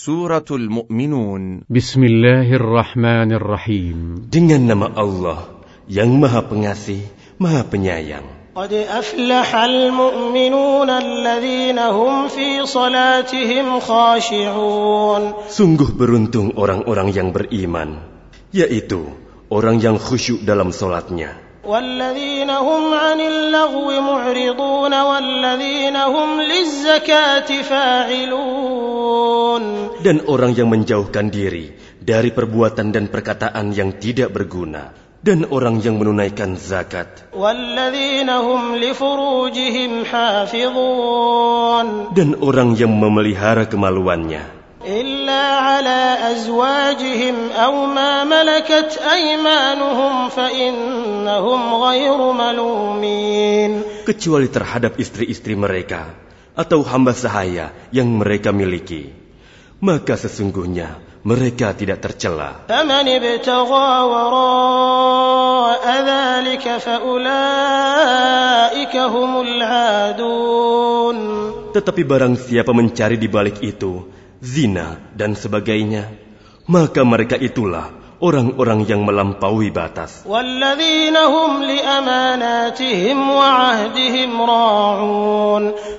Suratul Mu'minun بسم الله الرحمن الرحيم Dengan nama Allah yang Maha Pengasih, Maha Penyayang. قد أفلح المؤمنون الذين هم في صلاتهم خاشعون Sungguh beruntung orang-orang yang beriman, yaitu orang yang khusyuk dalam solatnya. والذين هم عن اللغو معرضون والذين هم للزكاة فاعلون Dan orang yang menjauhkan diri dari perbuatan dan perkataan yang tidak berguna. Dan orang yang menunaikan zakat. والذين هم لفروجهم حافظون Dan orang yang memelihara kemaluannya. إلا على أزواجهم أو ما ملكت أيمانهم فإنهم غير ملومين Kecuali terhadap istri-istri mereka. Atau hamba sahaya yang mereka miliki. Maka sesungguhnya mereka tidak tercela. فمن ابتغى وراء ذلك فأولئك هم العادون Tetapi barang siapa mencari di balik itu zina, dan sebagainya, maka mereka itulah orang-orang yang melampaui batas.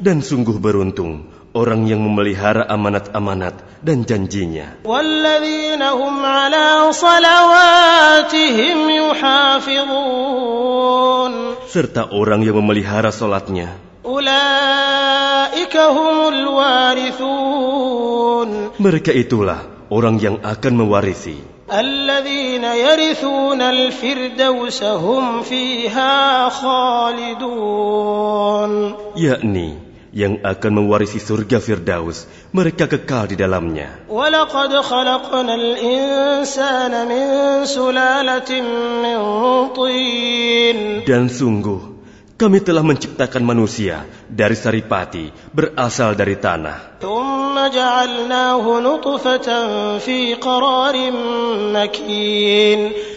Dan sungguh beruntung orang yang memelihara amanat-amanat dan janjinya. Serta orang yang memelihara solatnya mereka itulah orang yang akan mewarisi. Yakni yang akan mewarisi surga Firdaus, mereka kekal di dalamnya. Dan sungguh, kami telah menciptakan manusia dari saripati berasal dari tanah.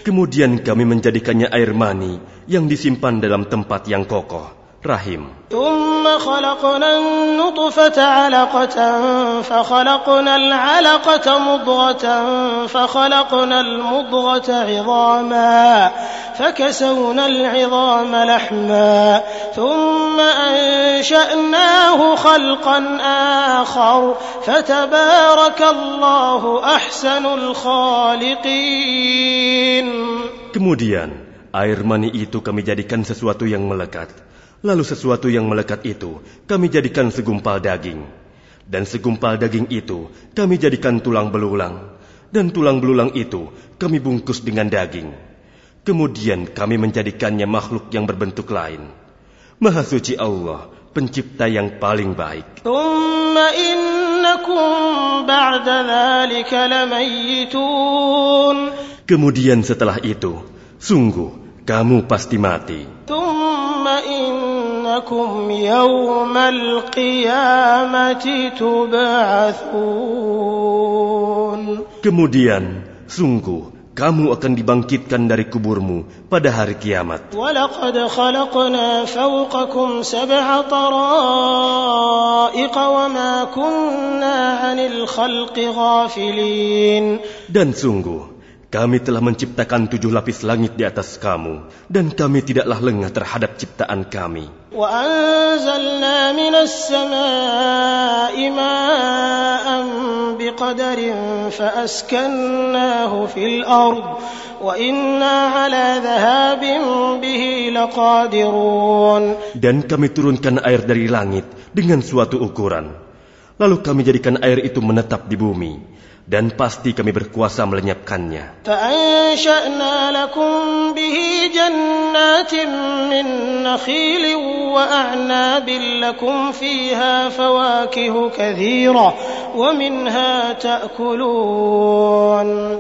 Kemudian kami menjadikannya air mani yang disimpan dalam tempat yang kokoh. Rahim. ثم خلقنا النطفة علقة فخلقنا العلقة مضغة فخلقنا المضغة عظاما فكسونا العظام لحما ثم أنشأناه خلقا آخر فتبارك الله أحسن الخالقين Kemudian, air mani itu kami jadikan sesuatu yang melekat. Lalu sesuatu yang melekat itu kami jadikan segumpal daging. Dan segumpal daging itu kami jadikan tulang belulang. Dan tulang belulang itu kami bungkus dengan daging. Kemudian kami menjadikannya makhluk yang berbentuk lain. Maha suci Allah, pencipta yang paling baik. Kemudian setelah itu, sungguh kamu pasti mati. إنكم يوم القيامة تبعثون Kemudian, sungguh kamu akan dibangkitkan dari kuburmu pada hari kiamat. ولقد خلقنا فوقكم سبع طرائق وما كنا عن الخلق غافلين Dan sungguh, Kami telah menciptakan tujuh lapis langit di atas kamu, dan kami tidaklah lengah terhadap ciptaan kami. Dan kami turunkan air dari langit dengan suatu ukuran. Lalu kami jadikan air itu menetap di bumi dan pasti kami berkuasa melenyapkannya.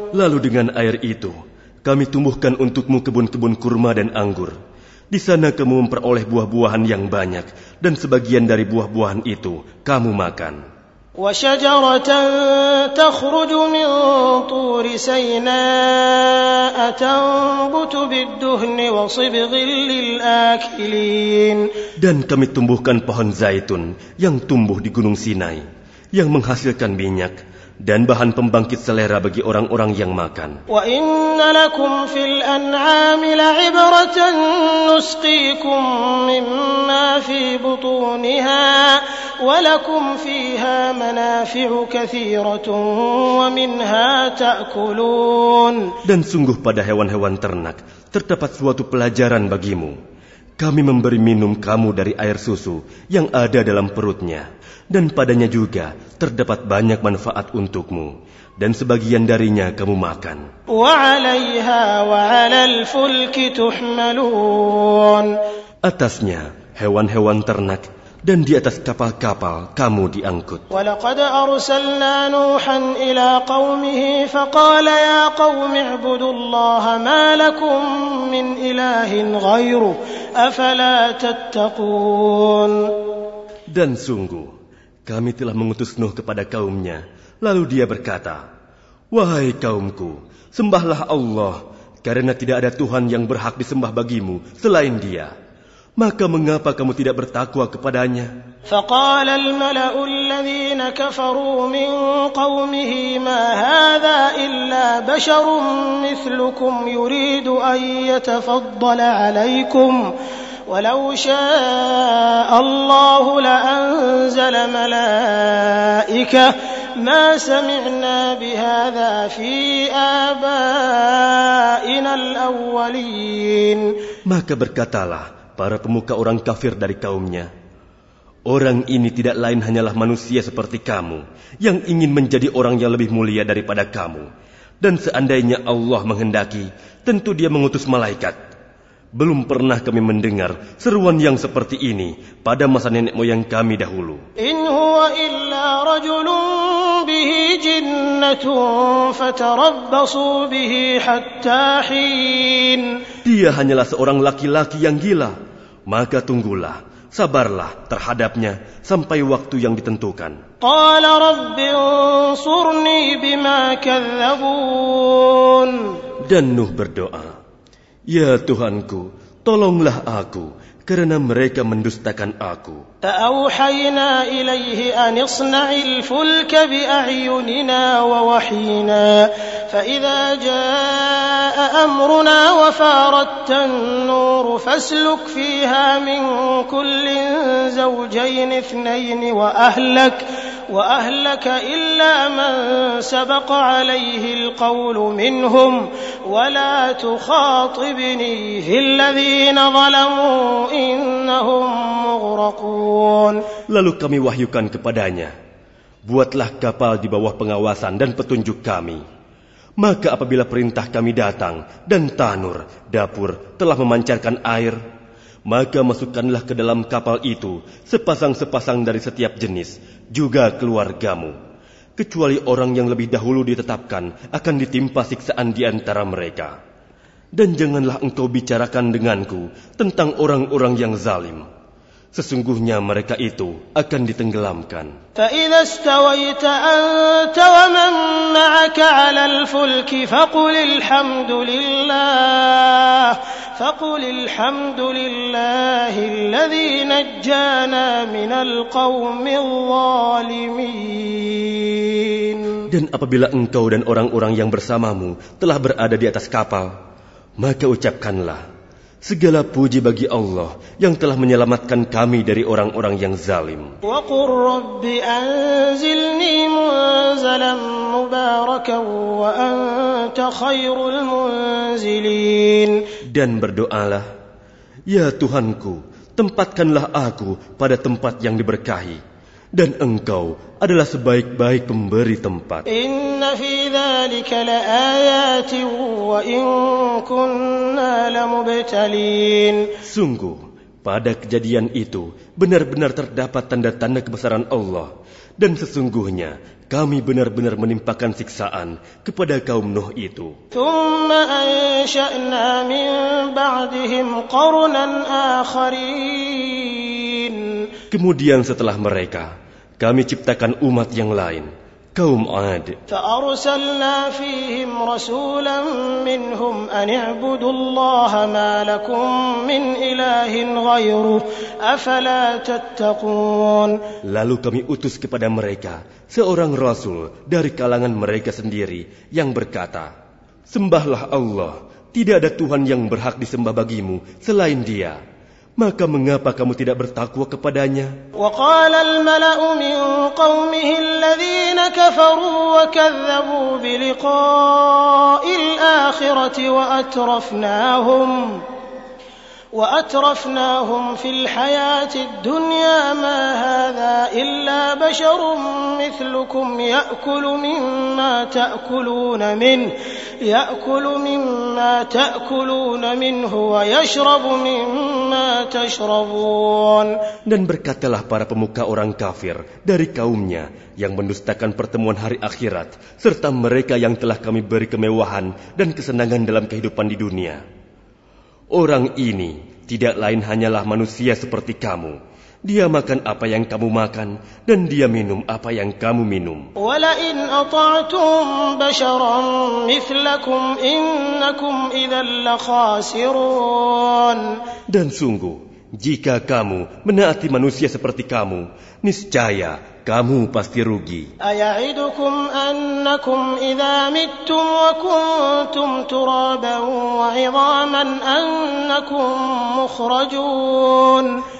Lalu dengan air itu, kami tumbuhkan untukmu kebun-kebun kurma dan anggur. Di sana kamu memperoleh buah-buahan yang banyak, dan sebagian dari buah-buahan itu kamu makan. وشجرة تخرج من طور سيناء تنبت بالدهن وصبغ للآكلين Dan kami tumbuhkan pohon zaitun yang tumbuh di gunung Sinai, yang menghasilkan minyak, dan bahan pembangkit selera bagi orang-orang yang makan. Dan sungguh pada hewan-hewan ternak terdapat suatu pelajaran bagimu. Kami memberi minum kamu dari air susu yang ada dalam perutnya Dan padanya juga terdapat banyak manfaat untukmu. Dan sebagian darinya kamu makan. وعليها وعلى الفلك تحملون Atasnya hewan-hewan ternak dan di atas kapal-kapal kamu diangkut. ولقد أرسلنا نوحا إلى قومه فقال يا قوم اعبدوا الله ما لكم من إله غيره أفلا تتقون Dan sungguh, kami telah mengutus Nuh kepada kaumnya. Lalu dia berkata, Wahai kaumku, sembahlah Allah, karena tidak ada Tuhan yang berhak disembah bagimu selain dia. Maka mengapa kamu tidak bertakwa kepadanya? فقال الملأ الذين كفروا من قومه ما هذا إلا بشر مثلكم يريد أن يتفضل عليكم ولو شاء الله لأنزل ملائكة ما سمعنا بهذا في آبائنا الأولين Maka berkatalah para pemuka orang kafir dari kaumnya, Orang ini tidak lain hanyalah manusia seperti kamu, yang ingin menjadi orang yang lebih mulia daripada kamu. Dan seandainya Allah menghendaki, tentu dia mengutus malaikat. belum pernah kami mendengar seruan yang seperti ini pada masa nenek moyang kami dahulu. Dia hanyalah seorang laki-laki yang gila. Maka tunggulah, sabarlah terhadapnya sampai waktu yang ditentukan. Dan Nuh berdoa, Ya Tuhanku, tolonglah aku, karena mereka mendustakan aku. فأوحينا إليه أن اصنع الفلك بأعيننا ووحينا فإذا جاء أمرنا وفاردت النور فاسلك فيها من كل زوجين اثنين وأهلك وأهلك إلا من سبق عليه القول منهم ولا تخاطبني في الذين ظلموا إنهم مغرقون Lalu kami wahyukan kepadanya, Buatlah kapal di bawah pengawasan dan petunjuk kami. Maka apabila perintah kami datang dan tanur, dapur telah memancarkan air, maka masukkanlah ke dalam kapal itu sepasang-sepasang dari setiap jenis, juga keluargamu. Kecuali orang yang lebih dahulu ditetapkan akan ditimpa siksaan di antara mereka. Dan janganlah engkau bicarakan denganku tentang orang-orang yang zalim. Sesungguhnya mereka itu akan ditenggelamkan. فإذا استويت أنت ومن معك على الفلك فقل الحمد لله فقل الحمد لله الذي نجانا من القوم الظالمين Dan apabila engkau dan orang-orang yang bersamamu telah berada di atas kapal, maka ucapkanlah, Segala puji bagi Allah yang telah menyelamatkan kami dari orang-orang yang zalim. Dan berdoalah, Ya Tuhanku, tempatkanlah aku pada tempat yang diberkahi dan engkau adalah sebaik-baik pemberi tempat. Sungguh pada kejadian itu benar-benar terdapat tanda-tanda kebesaran Allah dan sesungguhnya kami benar-benar menimpakan siksaan kepada kaum Nuh itu. Kemudian setelah mereka, kami ciptakan umat yang lain. kaum Ad. فأرسلنا فيهم رسولا منهم أن اعبدوا الله ما لكم من إله غيره أفلا تتقون Lalu kami utus kepada mereka seorang rasul dari kalangan mereka sendiri yang berkata, Sembahlah Allah, tidak ada Tuhan yang berhak disembah bagimu selain dia. Maka mengapa kamu tidak bertakwa kepadanya? وقال الملأ من قومه الذين كفروا وكذبوا بلقاء الآخرة وأترفناهم وأترفناهم في الحياة الدنيا ما هذا إلا بشر مثلكم يأكل مما تأكلون منه يأكل مما تأكلون منه ويشرب مما تشربون Dan berkatalah para pemuka orang kafir dari kaumnya yang mendustakan pertemuan hari akhirat, serta mereka yang telah kami beri kemewahan dan kesenangan dalam kehidupan di dunia. Orang ini tidak lain hanyalah manusia seperti kamu. Dia makan apa yang kamu makan dan dia minum apa yang kamu minum. Dan sungguh, jika kamu menaati manusia seperti kamu, niscaya kamu pasti rugi.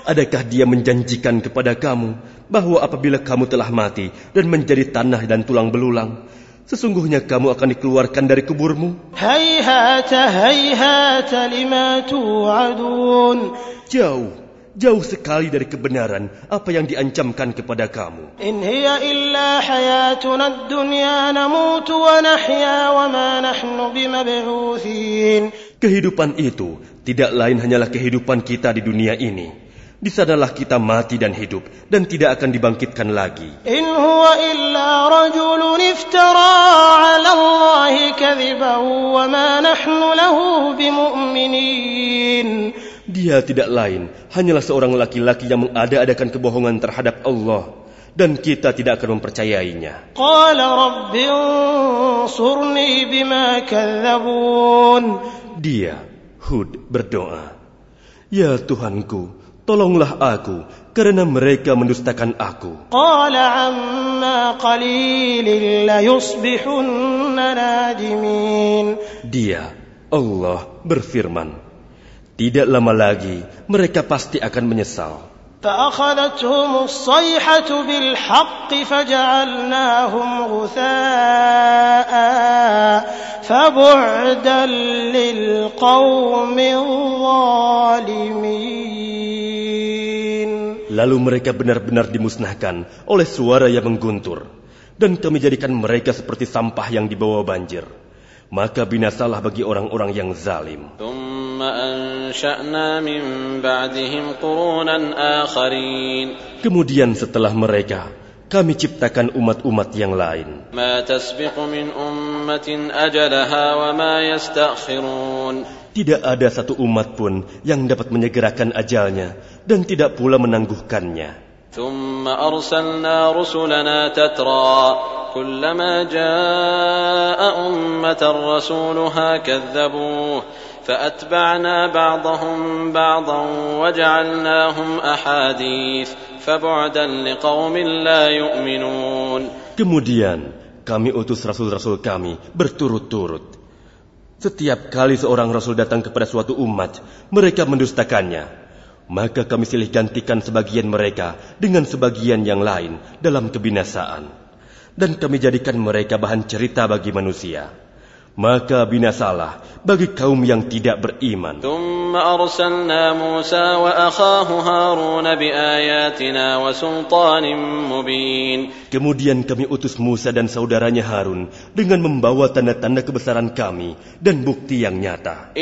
Adakah dia menjanjikan kepada kamu bahwa apabila kamu telah mati dan menjadi tanah dan tulang belulang, sesungguhnya kamu akan dikeluarkan dari kuburmu. Jauh jauh sekali dari kebenaran apa yang diancamkan kepada kamu. In hiya illa hayatuna dunya namutu wa nahya wa ma nahnu bimab'uthin. Kehidupan itu tidak lain hanyalah kehidupan kita di dunia ini. Di sanalah kita mati dan hidup dan tidak akan dibangkitkan lagi. In huwa illa rajulun iftara 'ala Allahi kadhiban wa ma nahnu lahu bimu'minin. Dia tidak lain, hanyalah seorang laki-laki yang mengada-adakan kebohongan terhadap Allah dan kita tidak akan mempercayainya. Dia, Hud, berdoa, Ya Tuhanku, tolonglah aku karena mereka mendustakan aku. Dia, Allah, berfirman, tidak lama lagi mereka pasti akan menyesal. Lalu mereka benar-benar dimusnahkan oleh suara yang mengguntur. Dan kami jadikan mereka seperti sampah yang dibawa banjir maka binasalah bagi orang-orang yang zalim. Kemudian setelah mereka, kami ciptakan umat-umat yang lain. Tidak ada satu umat pun yang dapat menyegerakan ajalnya dan tidak pula menangguhkannya. ثم أرسلنا رسلنا تترى كلما جاء أمة رسولها كذبوه فأتبعنا بعضهم بعضا وجعلناهم أحاديث فبعدا لقوم لا يؤمنون Kemudian kami utus rasul-rasul kami berturut-turut. Setiap kali seorang rasul datang kepada suatu umat, mereka mendustakannya. Maka kami silih gantikan sebagian mereka dengan sebagian yang lain dalam kebinasaan. Dan kami jadikan mereka bahan cerita bagi manusia maka binasalah bagi kaum yang tidak beriman. Kemudian kami utus Musa dan saudaranya Harun dengan membawa tanda-tanda kebesaran kami dan bukti yang nyata.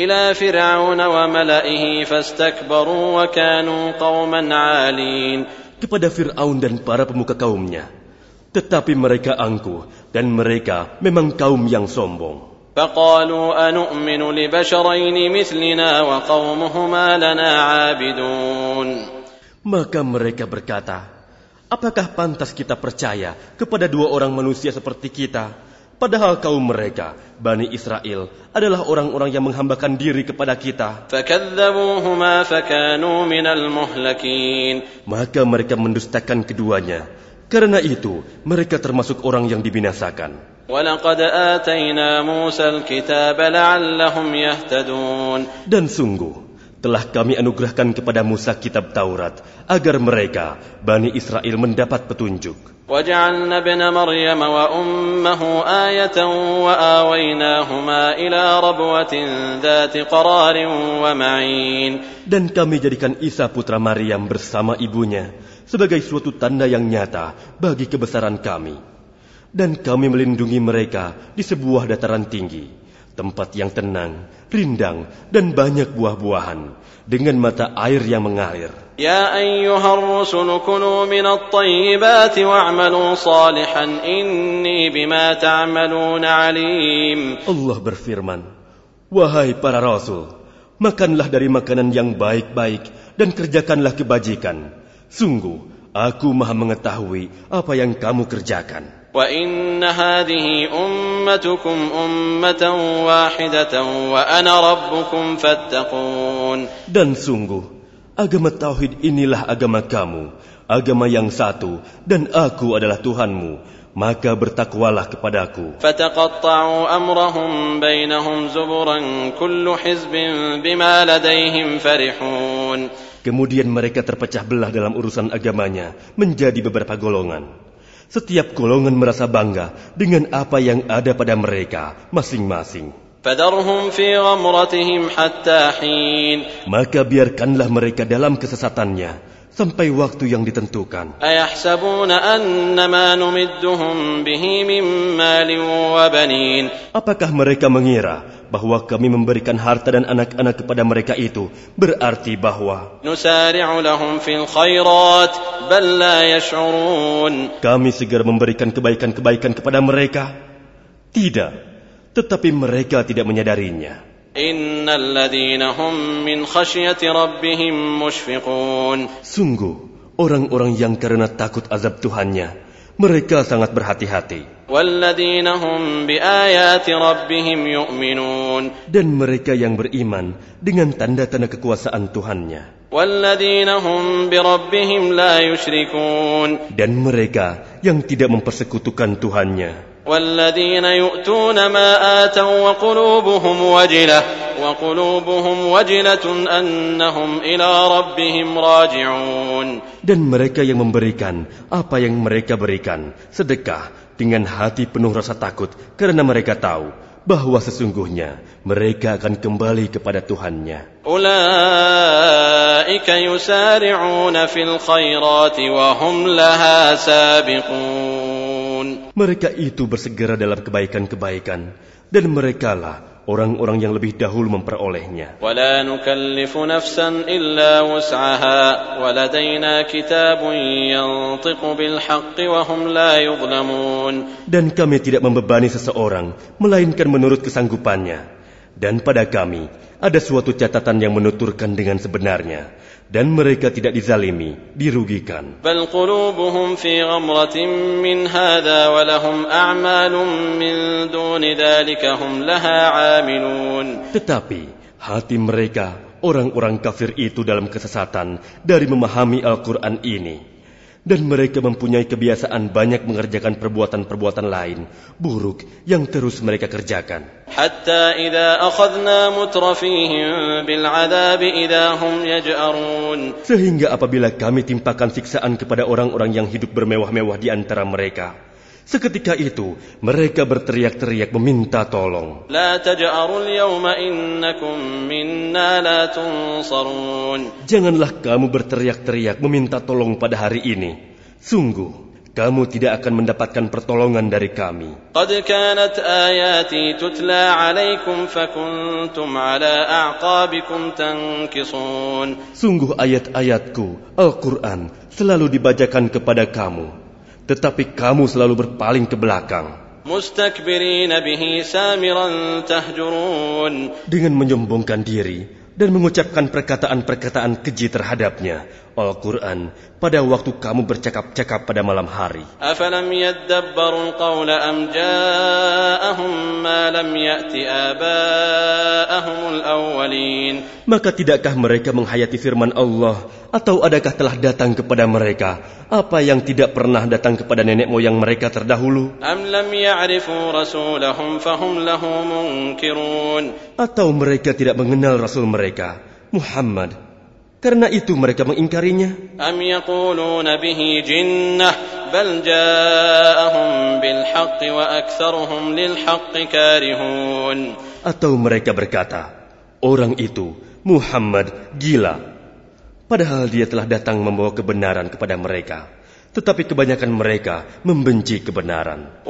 Kepada Fir'aun dan para pemuka kaumnya. Tetapi mereka angkuh dan mereka memang kaum yang sombong. فقالوا أنؤمن لبشرين مثلنا وقومهما لنا عابدون Maka mereka berkata, Apakah pantas kita percaya kepada dua orang manusia seperti kita? Padahal kaum mereka, Bani Israel, adalah orang-orang yang menghambakan diri kepada kita. فكذبوهما فكانوا من المهلكين Maka mereka mendustakan keduanya. karena itu, mereka termasuk orang yang dibinasakan. Dan sungguh, telah kami anugerahkan kepada Musa kitab Taurat, agar mereka, Bani Israel mendapat petunjuk. وجعلنا ابن مريم وأمه آية وآويناهما إلى ربوة ذات قرار ومعين Dan kami jadikan Isa putra Maryam bersama ibunya sebagai suatu tanda yang nyata bagi kebesaran kami. Dan kami melindungi mereka di sebuah dataran tinggi, tempat yang tenang, rindang, dan banyak buah-buahan dengan mata air yang mengalir. Ya ayyuhar rusul kunu minat tayyibati wa'amalu salihan inni bima ta'amalun alim. Allah berfirman, Wahai para rasul, makanlah dari makanan yang baik-baik dan kerjakanlah kebajikan. Sungguh, aku maha mengetahui apa yang kamu kerjakan. وإن هذه أمتكم أمة واحدة وأنا ربكم فاتقون Dan sungguh, agama Tauhid inilah agama kamu, agama yang satu, dan aku adalah Tuhanmu. Maka bertakwalah kepadaku. فتقطعوا أمرهم بينهم زبرا كل حزب بما لديهم فرحون Kemudian mereka terpecah belah dalam urusan agamanya menjadi beberapa golongan. Setiap golongan merasa bangga dengan apa yang ada pada mereka masing-masing. Maka biarkanlah mereka dalam kesesatannya sampai waktu yang ditentukan. Apakah mereka mengira bahwa kami memberikan harta dan anak-anak kepada mereka itu berarti bahwa kami segera memberikan kebaikan-kebaikan kepada mereka? Tidak, tetapi mereka tidak menyadarinya. إن الذين هم من خشية ربهم مشفقون Sungguh, orang-orang yang karena takut azab Tuhannya, mereka sangat berhati-hati. والذين هم بآيات ربهم يؤمنون Dan mereka yang beriman dengan tanda-tanda kekuasaan Tuhannya. والذين هم بربهم لا يشركون Dan mereka yang tidak mempersekutukan Tuhannya. والذين يؤتون ما آتوا وقلوبهم وجلة وقلوبهم وجلة أنهم إلى ربهم راجعون Dan mereka yang memberikan apa yang mereka berikan, sedekah dengan hati penuh rasa takut karena mereka tahu bahwa sesungguhnya mereka akan kembali kepada Tuhannya. أولئك يسارعون في الخيرات وهم لها سابقون Mereka itu bersegera dalam kebaikan-kebaikan dan merekalah orang-orang yang lebih dahulu memperolehnya. Dan kami tidak membebani seseorang melainkan menurut kesanggupannya. Dan pada kami ada suatu catatan yang menuturkan dengan sebenarnya dan mereka tidak dizalimi, dirugikan. Tetapi hati mereka orang-orang kafir itu dalam kesesatan dari memahami Al-Qur'an ini dan mereka mempunyai kebiasaan banyak mengerjakan perbuatan-perbuatan lain buruk yang terus mereka kerjakan. Sehingga apabila kami timpakan siksaan kepada orang-orang yang hidup bermewah-mewah di antara mereka, Seketika itu, mereka berteriak-teriak meminta tolong. Janganlah kamu berteriak-teriak meminta tolong pada hari ini. Sungguh, kamu tidak akan mendapatkan pertolongan dari kami. Sungguh ayat-ayatku, Al-Quran, selalu dibacakan kepada kamu tetapi kamu selalu berpaling ke belakang. Dengan menyombongkan diri dan mengucapkan perkataan-perkataan keji terhadapnya, Al-Quran pada waktu kamu bercakap-cakap pada malam hari. Afalam qawla am ja'ahum ma lam ya'ti aba'ahumul awwalin. Maka tidakkah mereka menghayati firman Allah atau adakah telah datang kepada mereka apa yang tidak pernah datang kepada nenek moyang mereka terdahulu? Am lam ya'rifu rasulahum fahum lahu munkirun. Atau mereka tidak mengenal rasul mereka Muhammad karena itu mereka mengingkarinya. Am yaquluna bihi jinnah bal ja'ahum bil haqqi wa aktsaruhum lil haqqi karihun. Atau mereka berkata, orang itu Muhammad gila. Padahal dia telah datang membawa kebenaran kepada mereka tetapi kebanyakan mereka membenci kebenaran.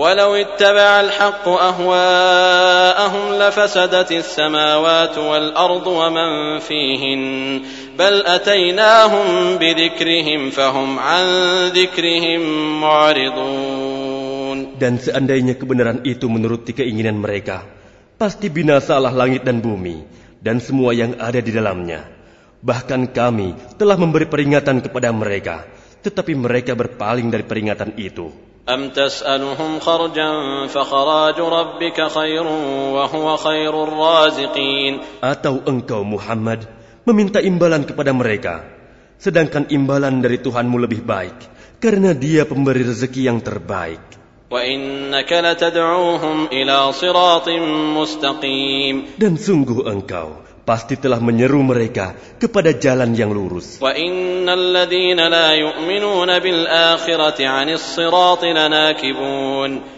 Dan seandainya kebenaran itu menuruti keinginan mereka, pasti binasalah langit dan bumi dan semua yang ada di dalamnya. Bahkan kami telah memberi peringatan kepada mereka tetapi mereka berpaling dari peringatan itu. أم تسألهم خرجا فخراج ربك خير وهو خير الرازقين Atau engkau Muhammad meminta imbalan kepada mereka, sedangkan imbalan dari Tuhanmu lebih baik, karena dia pemberi rezeki yang terbaik. وإنك لتدعوهم إلى صراط مستقيم Dan sungguh engkau pasti telah menyeru mereka kepada jalan yang lurus.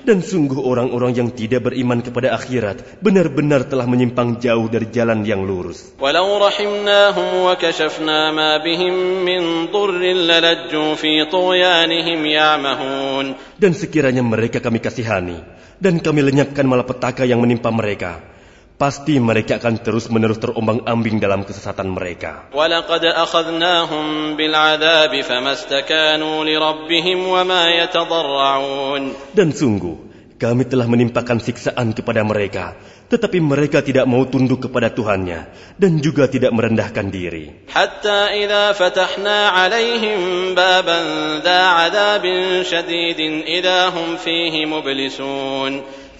Dan sungguh orang-orang yang tidak beriman kepada akhirat benar-benar telah menyimpang jauh dari jalan yang lurus. Dan sekiranya mereka kami kasihani dan kami lenyapkan malapetaka yang menimpa mereka, pasti mereka akan terus-menerus terombang-ambing dalam kesesatan mereka. Dan sungguh, kami telah menimpakan siksaan kepada mereka, tetapi mereka tidak mau tunduk kepada Tuhannya dan juga tidak merendahkan diri. Hatta.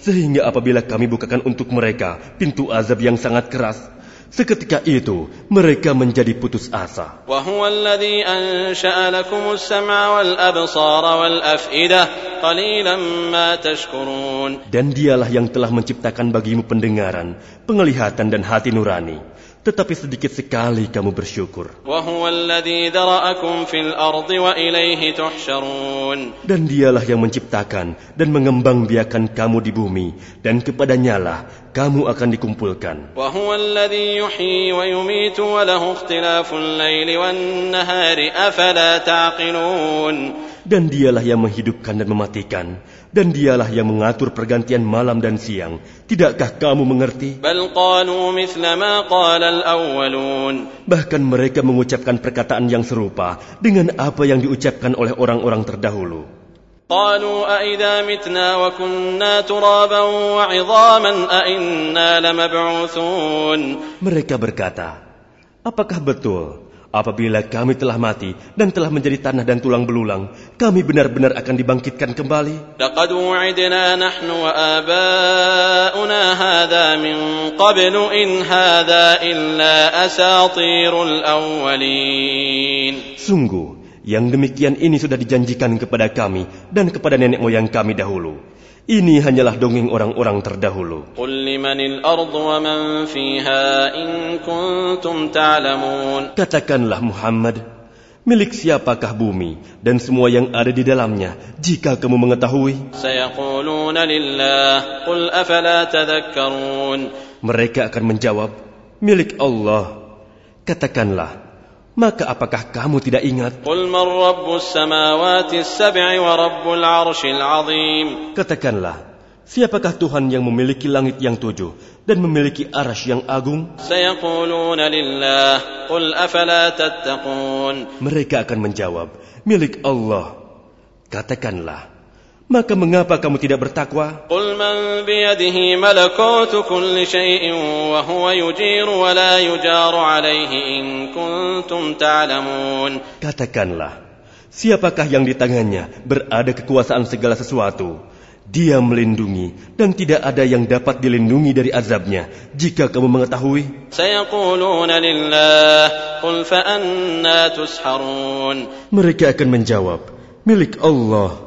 Sehingga apabila kami bukakan untuk mereka pintu azab yang sangat keras, Seketika itu mereka menjadi putus asa. Dan dialah yang telah menciptakan bagimu pendengaran, penglihatan dan hati nurani, tetapi sedikit sekali kamu bersyukur. Dan dialah yang menciptakan dan mengembangbiakan kamu di bumi, dan kepadanya lah kamu akan dikumpulkan. Dan dialah yang menghidupkan dan mematikan, Dan dialah yang mengatur pergantian malam dan siang. Tidakkah kamu mengerti? بل قالوا مثل ما قال الأولون Bahkan mereka mengucapkan perkataan yang serupa dengan apa yang diucapkan oleh orang-orang terdahulu. قالوا أإذا متنا وكنا ترابا وعظاما أإنا لمبعوثون Mereka berkata, Apakah betul Apabila kami telah mati dan telah menjadi tanah dan tulang belulang, kami benar-benar akan dibangkitkan kembali. Sungguh, yang demikian ini sudah dijanjikan kepada kami dan kepada nenek moyang kami dahulu. Ini hanyalah dongeng orang-orang terdahulu. Katakanlah Muhammad, milik siapakah bumi dan semua yang ada di dalamnya jika kamu mengetahui? Mereka akan menjawab, milik Allah. Katakanlah, maka apakah kamu tidak ingat? Katakanlah, siapakah Tuhan yang memiliki langit yang tujuh dan memiliki aras yang agung? Mereka akan menjawab, milik Allah. Katakanlah, maka mengapa kamu tidak bertakwa? Katakanlah, siapakah yang di tangannya berada kekuasaan segala sesuatu? Dia melindungi dan tidak ada yang dapat dilindungi dari azabnya jika kamu mengetahui. Mereka akan menjawab, milik Allah.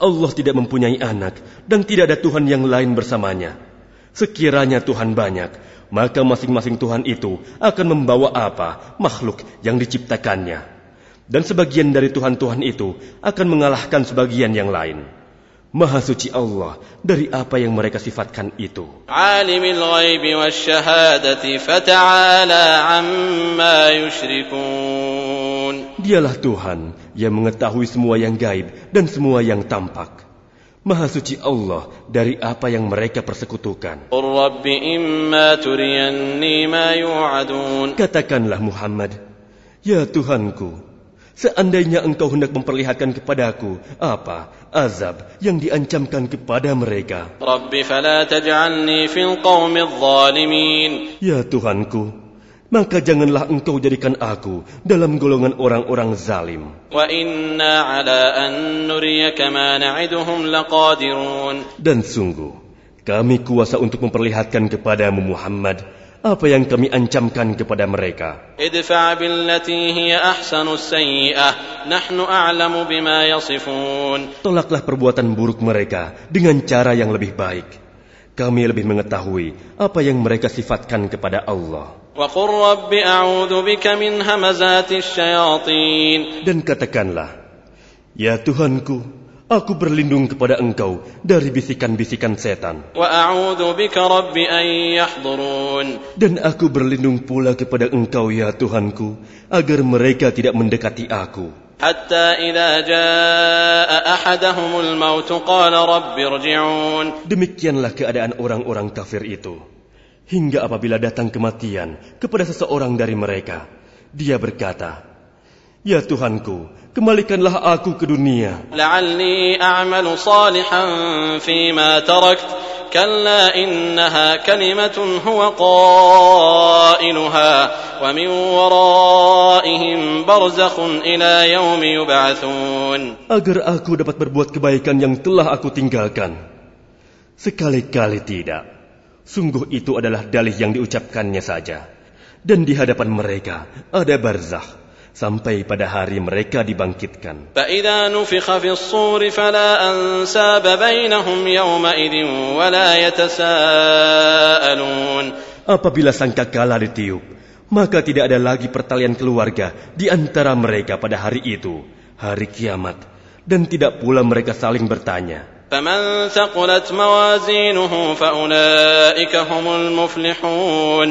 Allah tidak mempunyai anak dan tidak ada Tuhan yang lain bersamanya. Sekiranya Tuhan banyak, maka masing-masing Tuhan itu akan membawa apa makhluk yang diciptakannya. Dan sebagian dari Tuhan-Tuhan itu akan mengalahkan sebagian yang lain. Maha suci Allah dari apa yang mereka sifatkan itu. Alimil ghaibi amma yushrikun. Dialah Tuhan yang mengetahui semua yang gaib dan semua yang tampak. Maha suci Allah dari apa yang mereka persekutukan. Katakanlah Muhammad, Ya Tuhanku, seandainya engkau hendak memperlihatkan kepadaku apa azab yang diancamkan kepada mereka. Ya Tuhanku, maka janganlah engkau jadikan aku dalam golongan orang-orang zalim. Dan sungguh, kami kuasa untuk memperlihatkan kepadamu Muhammad apa yang kami ancamkan kepada mereka. Tolaklah perbuatan buruk mereka dengan cara yang lebih baik. Kami lebih mengetahui apa yang mereka sifatkan kepada Allah. وقل رب أعوذ بك من همزات الشياطين Dan katakanlah, Ya Tuhanku, aku berlindung kepada Engkau dari bisikan-bisikan setan. وأعوذ بك رب أن يحضرون Dan aku berlindung pula kepada Engkau, ya Tuhanku, agar mereka tidak mendekati aku. حتى إذا جاء أحدهم الموت قال رب ارجعون Demikianlah keadaan orang-orang kafir itu. Hingga apabila datang kematian kepada seseorang dari mereka, dia berkata, Ya Tuhanku, kembalikanlah aku ke dunia. Agar aku dapat berbuat kebaikan yang telah aku tinggalkan. Sekali-kali tidak. Sungguh itu adalah dalih yang diucapkannya saja. Dan di hadapan mereka ada barzah sampai pada hari mereka dibangkitkan. Apabila sangka kalah ditiup, maka tidak ada lagi pertalian keluarga di antara mereka pada hari itu, hari kiamat, dan tidak pula mereka saling bertanya. فمن ثقلت موازينه فأولئك هم المفلحون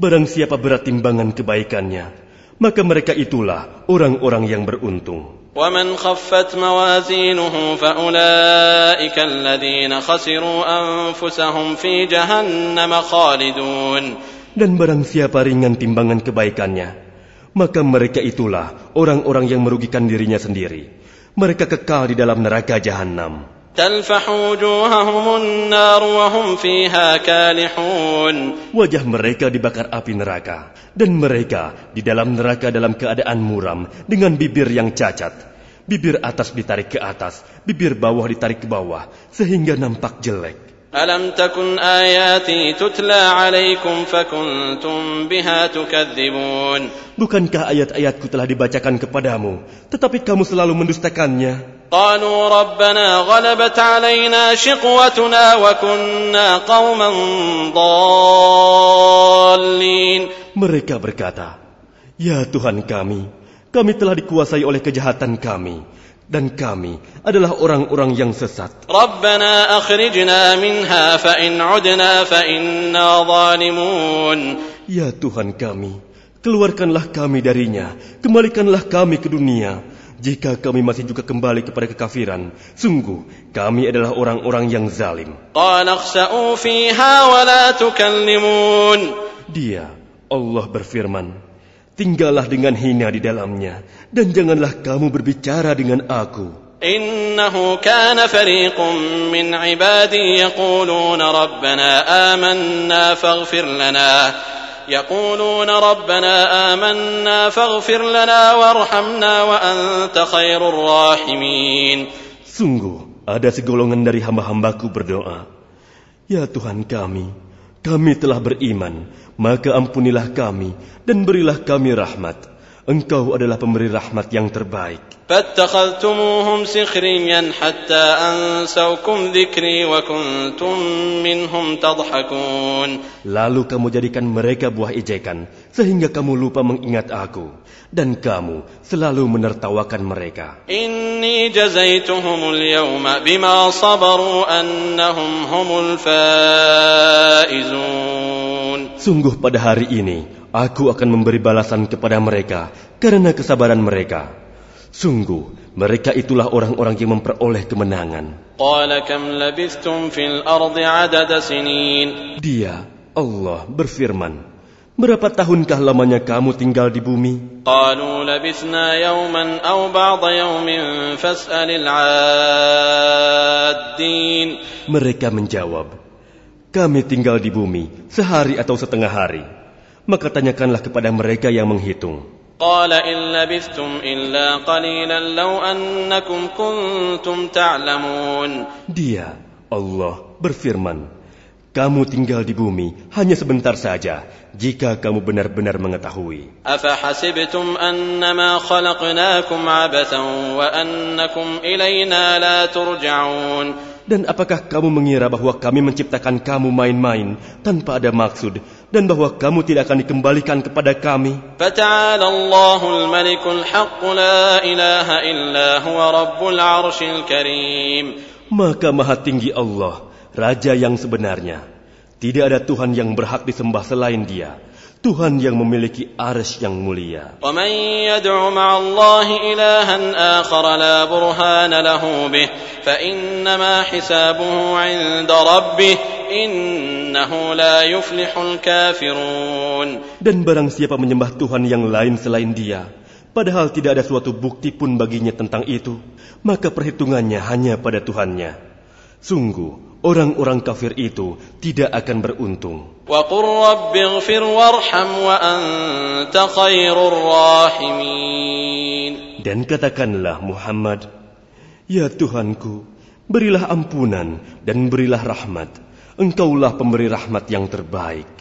Barang siapa berat timbangan kebaikannya, maka mereka itulah orang-orang yang beruntung. ومن خفت موازينه فأولئك الذين خسروا أنفسهم في جهنم خالدون Dan barang siapa ringan timbangan kebaikannya, maka mereka itulah orang-orang yang merugikan dirinya sendiri. Mereka kekal di dalam neraka jahanam. تلفح وجوههم النار وهم فيها كالحون Wajah mereka dibakar api neraka, dan mereka di dalam neraka dalam keadaan muram dengan bibir yang cacat. Bibir atas ditarik ke atas, bibir bawah ditarik ke bawah, sehingga nampak jelek. ألم تكن آياتي تتلى عليكم فكنتم بها تكذبون Bukankah ayat-ayatku telah dibacakan kepadamu, tetapi kamu selalu mendustakannya? قالوا ربنا غلبت علينا شقوتنا وكنا قوما ضالين Mereka berkata, Ya Tuhan kami, kami telah dikuasai oleh kejahatan kami. Dan kami adalah orang-orang yang sesat. ربنا أخرجنا منها فإن عدنا فإنا ظالمون Ya Tuhan kami, keluarkanlah kami darinya, kembalikanlah kami ke dunia. Jika kami masih juga kembali kepada kekafiran, sungguh kami adalah orang-orang yang zalim. قال اخسأوا فيها ولا تكلمون Dia, Allah berfirman, tinggallah dengan hina di dalamnya, dan janganlah kamu berbicara dengan aku. إنه كان فريق من عبادي يقولون ربنا آمنا فاغفر لنا يقولون ربنا آمنا فاغفر لنا وارحمنا وأنت خير الراحمين Sungguh, ada segolongan dari hamba-hambaku berdoa, Ya Tuhan kami, kami telah beriman, maka ampunilah kami dan berilah kami rahmat. Engkau adalah pemberi rahmat yang terbaik. فاتخذتموهم سخريا حتى أنسوكم ذكري وكنتم منهم تضحكون Lalu kamu jadikan mereka buah ejekan, sehingga kamu lupa mengingat aku. Dan kamu selalu menertawakan mereka. إني جزيتهم اليوم بما صبروا أنهم هم الفائزون Sungguh pada hari ini aku akan memberi balasan kepada mereka karena kesabaran mereka. Sungguh mereka itulah orang-orang yang memperoleh kemenangan. Dia, Allah berfirman, Berapa tahunkah lamanya kamu tinggal di bumi? Mereka menjawab, Kami tinggal di bumi sehari atau setengah hari. Maka tanyakanlah kepada mereka yang menghitung. قال إن لبثتم إلا قليلا لو أنكم كنتم تعلمون Dia, Allah, berfirman, Kamu tinggal di bumi hanya sebentar saja jika kamu benar-benar mengetahui. أفحسبتم أنما خلقناكم عبثا وأنكم إلينا لا ترجعون Dan apakah kamu mengira bahwa kami menciptakan kamu main-main tanpa ada maksud dan bahwa kamu tidak akan dikembalikan kepada kami? Maka maha tinggi Allah, Raja yang sebenarnya. Tidak ada Tuhan yang berhak disembah selain dia. Tuhan yang memiliki aris yang mulia. Dan barang siapa menyembah Tuhan yang lain selain dia, padahal tidak ada suatu bukti pun baginya tentang itu, maka perhitungannya hanya pada Tuhannya. Sungguh, orang-orang kafir itu tidak akan beruntung. وقل رب اغفر وارحم وأنت خير الراحمين Dan katakanlah Muhammad, Ya Tuhanku, berilah ampunan dan berilah rahmat. Engkaulah pemberi rahmat yang terbaik.